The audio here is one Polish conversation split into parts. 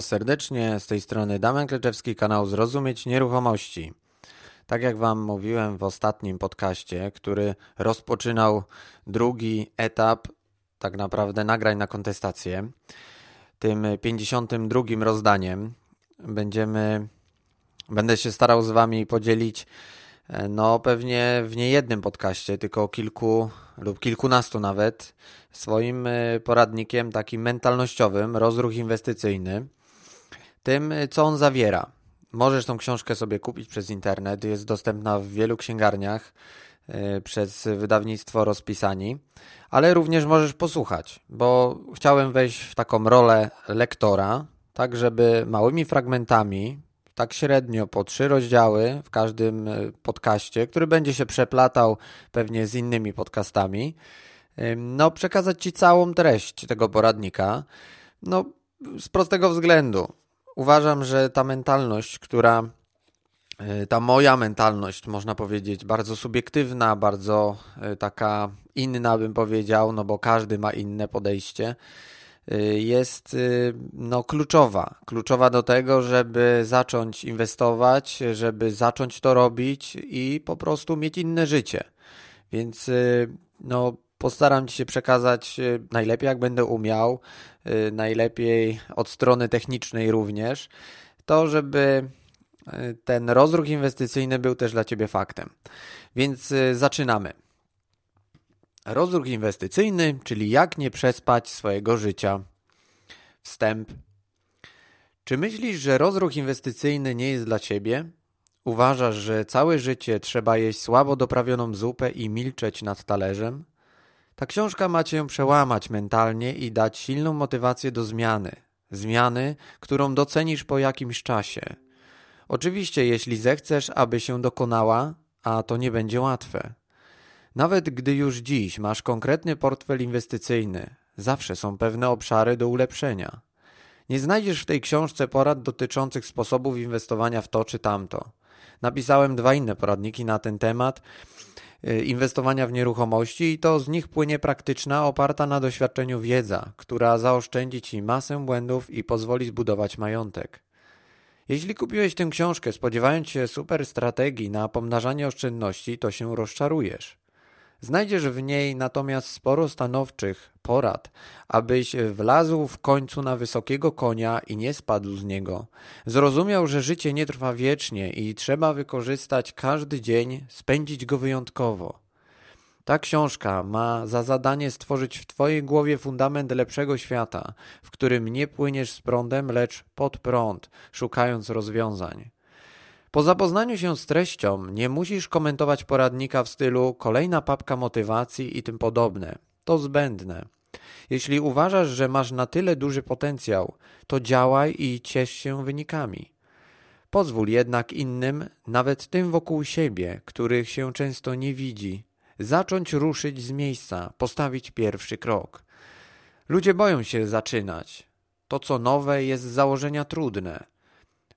Was serdecznie, z tej strony Damian Kleczewski, kanał Zrozumieć Nieruchomości. Tak jak Wam mówiłem w ostatnim podcaście, który rozpoczynał drugi etap tak naprawdę nagrań na kontestację, tym 52 rozdaniem będziemy, będę się starał z Wami podzielić e, no pewnie w niejednym podcaście, tylko kilku lub kilkunastu nawet, swoim e, poradnikiem takim mentalnościowym, rozruch inwestycyjny, tym co on zawiera. Możesz tą książkę sobie kupić przez internet, jest dostępna w wielu księgarniach e, przez wydawnictwo Rozpisani, ale również możesz posłuchać, bo chciałem wejść w taką rolę lektora, tak żeby małymi fragmentami, tak średnio po trzy rozdziały w każdym podcaście, który będzie się przeplatał pewnie z innymi podcastami, no, przekazać Ci całą treść tego poradnika. No, z prostego względu. Uważam, że ta mentalność, która, e, ta moja mentalność, można powiedzieć, bardzo subiektywna, bardzo e, taka inna, bym powiedział, no bo każdy ma inne podejście, e, jest no, kluczowa. Kluczowa do tego, żeby zacząć inwestować, żeby zacząć to robić i po prostu mieć inne życie. Więc no, Postaram się przekazać e, najlepiej, jak będę umiał, e, najlepiej od strony technicznej również, to żeby e, ten rozruch inwestycyjny był też dla Ciebie faktem. Więc zaczynamy. Rozruch inwestycyjny, czyli jak nie przespać swojego życia. Wstęp. Czy myślisz, że rozruch inwestycyjny nie jest dla Ciebie? Uważasz, że całe życie trzeba jeść słabo doprawioną zupę i milczeć nad talerzem? Ta książka ma cię przełamać mentalnie i dać silną motywację do zmiany. Zmiany, którą docenisz po jakimś czasie. Oczywiście, jeśli zechcesz, aby się dokonała, a to nie będzie łatwe. Nawet gdy już dziś masz konkretny portfel inwestycyjny, zawsze są pewne obszary do ulepszenia. Nie znajdziesz w tej książce porad dotyczących sposobów inwestowania w to czy tamto. Napisałem dwa inne poradniki na ten temat inwestowania w nieruchomości i to z nich płynie praktyczna, oparta na doświadczeniu wiedza, która zaoszczędzi Ci masę błędów i pozwoli zbudować majątek. Jeśli kupiłeś tę książkę spodziewając się super strategii na pomnażanie oszczędności, to się rozczarujesz. Znajdziesz w niej natomiast sporo stanowczych porad, abyś wlazł w końcu na wysokiego konia i nie spadł z niego. Zrozumiał, że życie nie trwa wiecznie i trzeba wykorzystać każdy dzień, spędzić go wyjątkowo. Ta książka ma za zadanie stworzyć w Twojej głowie fundament lepszego świata, w którym nie płyniesz z prądem, lecz pod prąd, szukając rozwiązań. Po zapoznaniu się z treścią nie musisz komentować poradnika w stylu kolejna papka motywacji i tym podobne. To zbędne. Jeśli uważasz, że masz na tyle duży potencjał, to działaj i ciesz się wynikami. Pozwól jednak innym, nawet tym wokół siebie, których się często nie widzi, zacząć ruszyć z miejsca, postawić pierwszy krok. Ludzie boją się zaczynać. To, co nowe, jest z założenia trudne.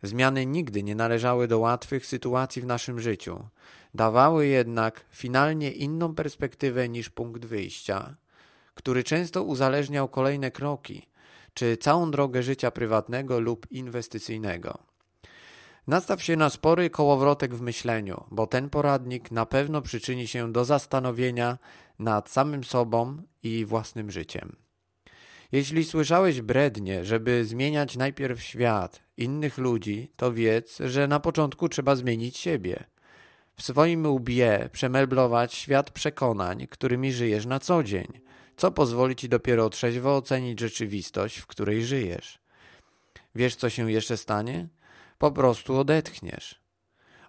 Zmiany nigdy nie należały do łatwych sytuacji w naszym życiu. Dawały jednak finalnie inną perspektywę niż punkt wyjścia, który często uzależniał kolejne kroki, czy całą drogę życia prywatnego lub inwestycyjnego. Nastaw się na spory kołowrotek w myśleniu, bo ten poradnik na pewno przyczyni się do zastanowienia nad samym sobą i własnym życiem. Jeśli słyszałeś brednie, żeby zmieniać najpierw świat, innych ludzi, to wiedz, że na początku trzeba zmienić siebie. W swoim łbie przemeblować świat przekonań, którymi żyjesz na co dzień, co pozwoli ci dopiero trzeźwo ocenić rzeczywistość, w której żyjesz. Wiesz, co się jeszcze stanie? Po prostu odetchniesz.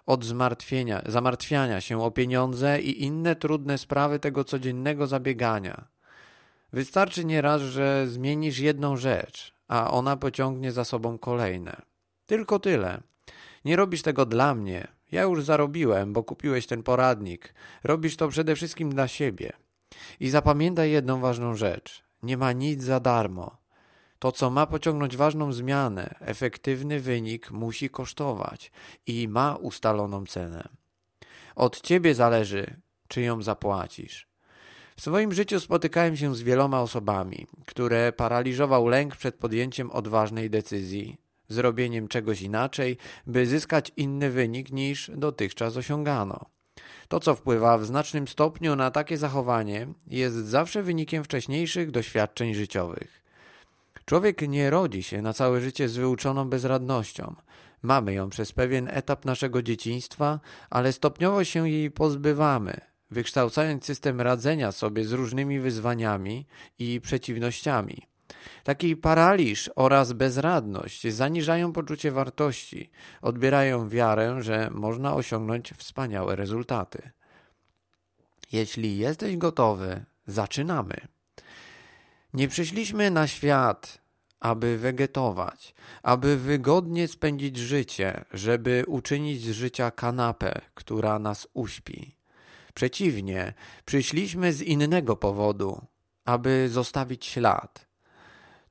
Od zmartwienia, zamartwiania się o pieniądze i inne trudne sprawy tego codziennego zabiegania. Wystarczy nieraz, że zmienisz jedną rzecz, a ona pociągnie za sobą kolejne. Tylko tyle. Nie robisz tego dla mnie. Ja już zarobiłem, bo kupiłeś ten poradnik. Robisz to przede wszystkim dla siebie. I zapamiętaj jedną ważną rzecz. Nie ma nic za darmo. To, co ma pociągnąć ważną zmianę, efektywny wynik musi kosztować i ma ustaloną cenę. Od ciebie zależy, czy ją zapłacisz. W swoim życiu spotykałem się z wieloma osobami, które paraliżował lęk przed podjęciem odważnej decyzji, zrobieniem czegoś inaczej, by zyskać inny wynik niż dotychczas osiągano. To, co wpływa w znacznym stopniu na takie zachowanie, jest zawsze wynikiem wcześniejszych doświadczeń życiowych. Człowiek nie rodzi się na całe życie z wyuczoną bezradnością. Mamy ją przez pewien etap naszego dzieciństwa, ale stopniowo się jej pozbywamy, wykształcając system radzenia sobie z różnymi wyzwaniami i przeciwnościami. Taki paraliż oraz bezradność zaniżają poczucie wartości, odbierają wiarę, że można osiągnąć wspaniałe rezultaty. Jeśli jesteś gotowy, zaczynamy. Nie przyszliśmy na świat, aby wegetować, aby wygodnie spędzić życie, żeby uczynić z życia kanapę, która nas uśpi. Przeciwnie, przyszliśmy z innego powodu, aby zostawić ślad.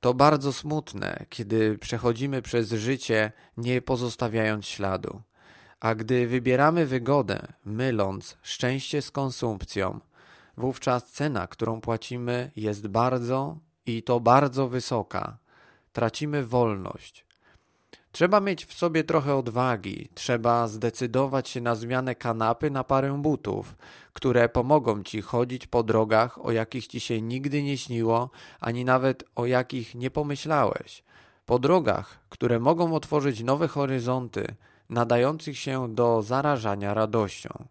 To bardzo smutne, kiedy przechodzimy przez życie, nie pozostawiając śladu. A gdy wybieramy wygodę, myląc szczęście z konsumpcją, wówczas cena, którą płacimy, jest bardzo i to bardzo wysoka. Tracimy wolność. Trzeba mieć w sobie trochę odwagi, trzeba zdecydować się na zmianę kanapy na parę butów, które pomogą ci chodzić po drogach, o jakich ci się nigdy nie śniło, ani nawet o jakich nie pomyślałeś. Po drogach, które mogą otworzyć nowe horyzonty, nadających się do zarażania radością.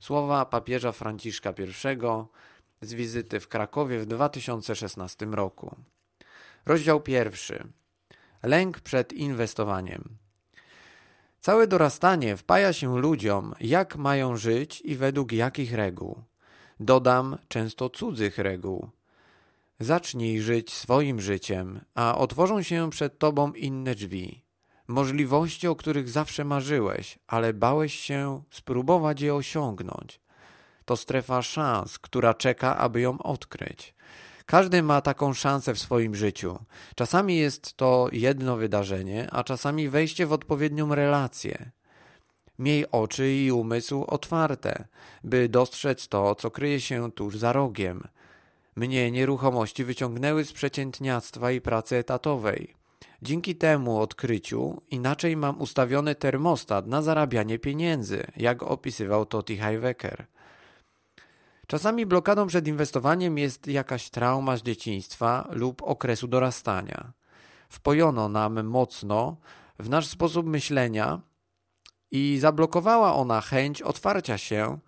Słowa papieża Franciszka I z wizyty w Krakowie w 2016 roku. Rozdział pierwszy. Lęk przed inwestowaniem. Całe dorastanie wpaja się ludziom, jak mają żyć i według jakich reguł. Dodam często cudzych reguł. Zacznij żyć swoim życiem, a otworzą się przed tobą inne drzwi. Możliwości, o których zawsze marzyłeś, ale bałeś się spróbować je osiągnąć. To strefa szans, która czeka, aby ją odkryć. Każdy ma taką szansę w swoim życiu. Czasami jest to jedno wydarzenie, a czasami wejście w odpowiednią relację. Miej oczy i umysł otwarte, by dostrzec to, co kryje się tuż za rogiem. Mnie nieruchomości wyciągnęły z przeciętniactwa i pracy etatowej. Dzięki temu odkryciu inaczej mam ustawiony termostat na zarabianie pieniędzy, jak opisywał Toti Heiwecker. Czasami blokadą przed inwestowaniem jest jakaś trauma z dzieciństwa lub okresu dorastania. Wpojono nam mocno w nasz sposób myślenia i zablokowała ona chęć otwarcia się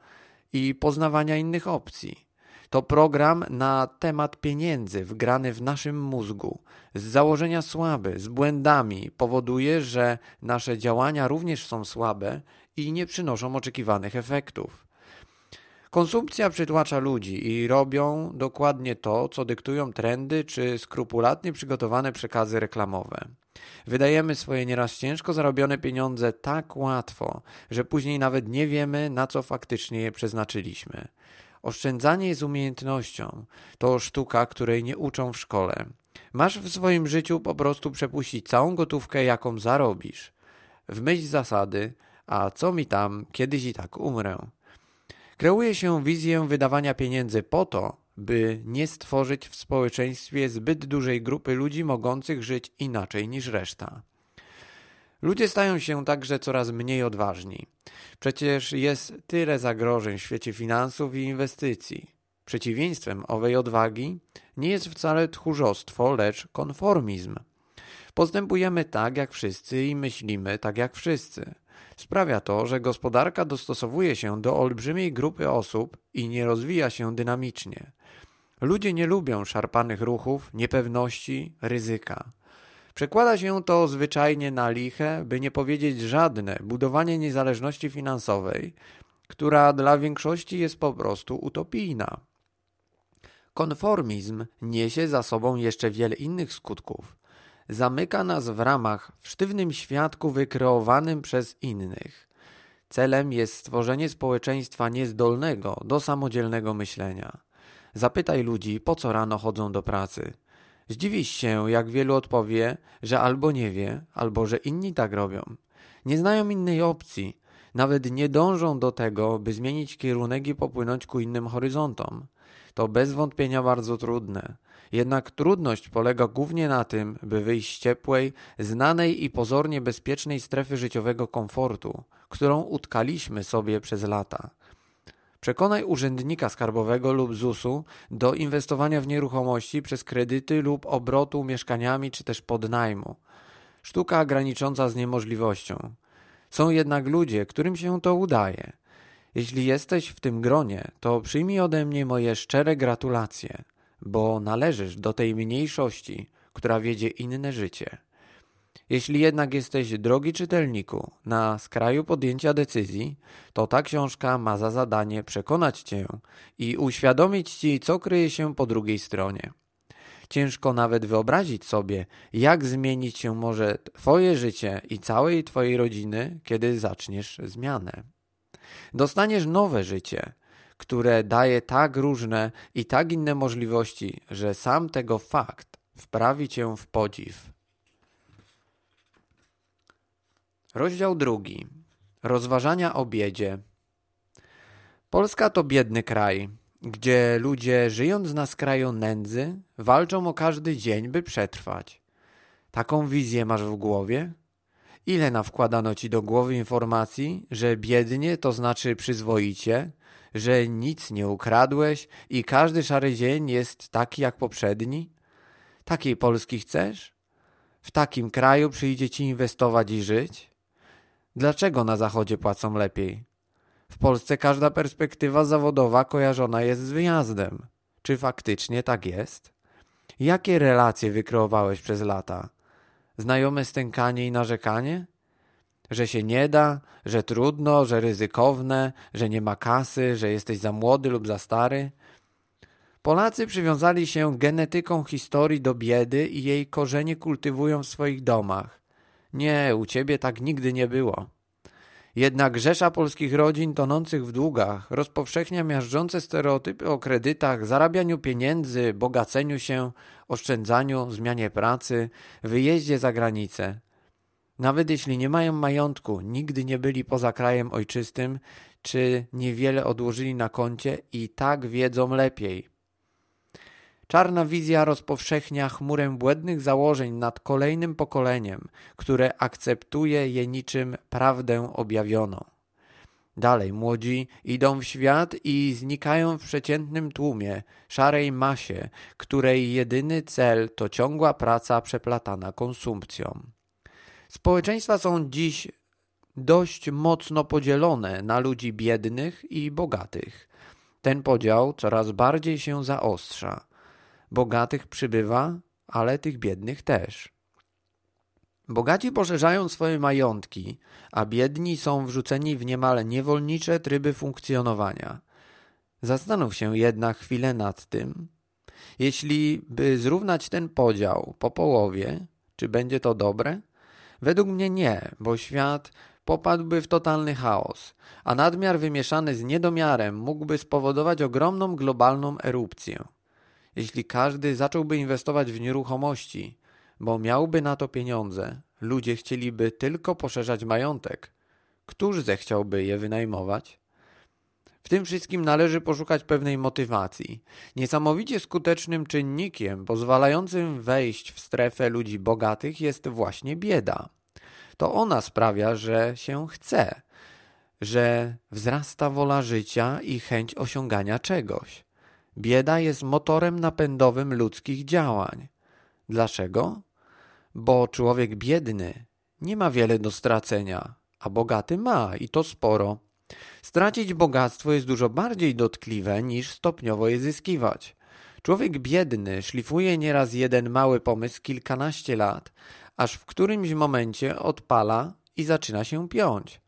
i poznawania innych opcji. To program na temat pieniędzy wgrany w naszym mózgu, z założenia słaby, z błędami, powoduje, że nasze działania również są słabe i nie przynoszą oczekiwanych efektów. Konsumpcja przytłacza ludzi i robią dokładnie to, co dyktują trendy czy skrupulatnie przygotowane przekazy reklamowe. Wydajemy swoje nieraz ciężko zarobione pieniądze tak łatwo, że później nawet nie wiemy, na co faktycznie je przeznaczyliśmy. Oszczędzanie jest umiejętnością. To sztuka, której nie uczą w szkole. Masz w swoim życiu po prostu przepuścić całą gotówkę, jaką zarobisz. W myśl zasady, a co mi tam, kiedyś i tak umrę. Kreuje się wizję wydawania pieniędzy po to, by nie stworzyć w społeczeństwie zbyt dużej grupy ludzi mogących żyć inaczej niż reszta. Ludzie stają się także coraz mniej odważni. Przecież jest tyle zagrożeń w świecie finansów i inwestycji. Przeciwieństwem owej odwagi nie jest wcale tchórzostwo, lecz konformizm. Postępujemy tak jak wszyscy i myślimy tak jak wszyscy. Sprawia to, że gospodarka dostosowuje się do olbrzymiej grupy osób i nie rozwija się dynamicznie. Ludzie nie lubią szarpanych ruchów, niepewności, ryzyka. Przekłada się to zwyczajnie na liche, by nie powiedzieć żadne, budowanie niezależności finansowej, która dla większości jest po prostu utopijna. Konformizm niesie za sobą jeszcze wiele innych skutków zamyka nas w ramach w sztywnym świadku wykreowanym przez innych. Celem jest stworzenie społeczeństwa niezdolnego do samodzielnego myślenia. Zapytaj ludzi, po co rano chodzą do pracy. Zdziwisz się, jak wielu odpowie, że albo nie wie, albo że inni tak robią. Nie znają innej opcji, nawet nie dążą do tego, by zmienić kierunek i popłynąć ku innym horyzontom. To bez wątpienia bardzo trudne. Jednak trudność polega głównie na tym, by wyjść z ciepłej, znanej i pozornie bezpiecznej strefy życiowego komfortu, którą utkaliśmy sobie przez lata. Przekonaj urzędnika skarbowego lub ZUS-u do inwestowania w nieruchomości przez kredyty lub obrotu mieszkaniami czy też podnajmu. Sztuka granicząca z niemożliwością. Są jednak ludzie, którym się to udaje. Jeśli jesteś w tym gronie, to przyjmij ode mnie moje szczere gratulacje, bo należysz do tej mniejszości, która wiedzie inne życie. Jeśli jednak jesteś, drogi czytelniku, na skraju podjęcia decyzji, to ta książka ma za zadanie przekonać cię i uświadomić ci, co kryje się po drugiej stronie. Ciężko nawet wyobrazić sobie, jak zmienić się może Twoje życie i całej Twojej rodziny, kiedy zaczniesz zmianę. Dostaniesz nowe życie, które daje tak różne i tak inne możliwości, że sam tego fakt wprawi Cię w podziw. Rozdział drugi. Rozważania o biedzie. Polska to biedny kraj, gdzie ludzie żyjąc na skraju nędzy walczą o każdy dzień, by przetrwać. Taką wizję masz w głowie? Ile nawkładano ci do głowy informacji, że biednie to znaczy przyzwoicie, że nic nie ukradłeś i każdy szary dzień jest taki jak poprzedni? Takiej Polski chcesz? W takim kraju przyjdzie ci inwestować i żyć? Dlaczego na zachodzie płacą lepiej? W Polsce każda perspektywa zawodowa kojarzona jest z wyjazdem. Czy faktycznie tak jest? Jakie relacje wykreowałeś przez lata? Znajome stękanie i narzekanie? Że się nie da, że trudno, że ryzykowne, że nie ma kasy, że jesteś za młody lub za stary? Polacy przywiązali się genetyką historii do biedy i jej korzenie kultywują w swoich domach. Nie, u ciebie tak nigdy nie było. Jednak rzesza polskich rodzin tonących w długach rozpowszechnia miażdżące stereotypy o kredytach, zarabianiu pieniędzy, bogaceniu się, oszczędzaniu, zmianie pracy, wyjeździe za granicę. Nawet jeśli nie mają majątku, nigdy nie byli poza krajem ojczystym, czy niewiele odłożyli na koncie i tak wiedzą lepiej. Czarna wizja rozpowszechnia chmurę błędnych założeń nad kolejnym pokoleniem, które akceptuje je niczym prawdę objawioną. Dalej młodzi idą w świat i znikają w przeciętnym tłumie, szarej masie, której jedyny cel to ciągła praca przeplatana konsumpcją. Społeczeństwa są dziś dość mocno podzielone na ludzi biednych i bogatych. Ten podział coraz bardziej się zaostrza. Bogatych przybywa, ale tych biednych też. Bogaci poszerzają swoje majątki, a biedni są wrzuceni w niemal niewolnicze tryby funkcjonowania. Zastanów się jednak chwilę nad tym. Jeśli by zrównać ten podział po połowie, czy będzie to dobre? Według mnie nie, bo świat popadłby w totalny chaos, a nadmiar wymieszany z niedomiarem mógłby spowodować ogromną globalną erupcję jeśli każdy zacząłby inwestować w nieruchomości, bo miałby na to pieniądze, ludzie chcieliby tylko poszerzać majątek. Któż zechciałby je wynajmować? W tym wszystkim należy poszukać pewnej motywacji. Niesamowicie skutecznym czynnikiem pozwalającym wejść w strefę ludzi bogatych jest właśnie bieda. To ona sprawia, że się chce, że wzrasta wola życia i chęć osiągania czegoś. Bieda jest motorem napędowym ludzkich działań. Dlaczego? Bo człowiek biedny nie ma wiele do stracenia, a bogaty ma i to sporo. Stracić bogactwo jest dużo bardziej dotkliwe niż stopniowo je zyskiwać. Człowiek biedny szlifuje nieraz jeden mały pomysł kilkanaście lat, aż w którymś momencie odpala i zaczyna się piąć.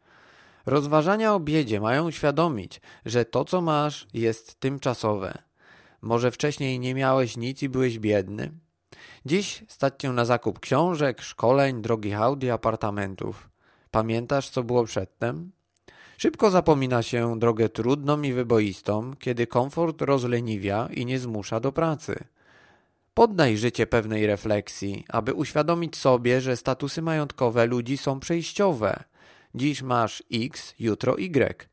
Rozważania o biedzie mają świadomić, że to co masz jest tymczasowe może wcześniej nie miałeś nic i byłeś biedny? Dziś stać cię na zakup książek, szkoleń, drogich Audi, apartamentów. Pamiętasz, co było przedtem? Szybko zapomina się drogę trudną i wyboistą, kiedy komfort rozleniwia i nie zmusza do pracy. Poddaj życie pewnej refleksji, aby uświadomić sobie, że statusy majątkowe ludzi są przejściowe. Dziś masz X, jutro Y.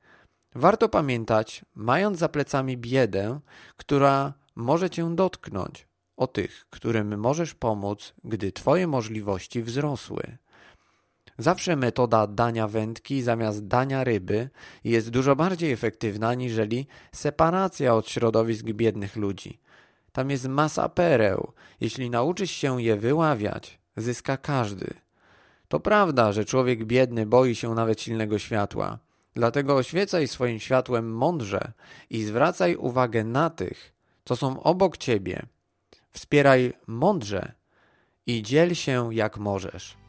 Warto pamiętać, mając za plecami biedę, która może cię dotknąć, o tych, którym możesz pomóc, gdy twoje możliwości wzrosły. Zawsze metoda dania wędki zamiast dania ryby jest dużo bardziej efektywna aniżeli separacja od środowisk biednych ludzi. Tam jest masa pereł. Jeśli nauczysz się je wyławiać, zyska każdy. To prawda, że człowiek biedny boi się nawet silnego światła. Dlatego oświecaj swoim światłem mądrze i zwracaj uwagę na tych, co są obok ciebie. Wspieraj mądrze i dziel się jak możesz.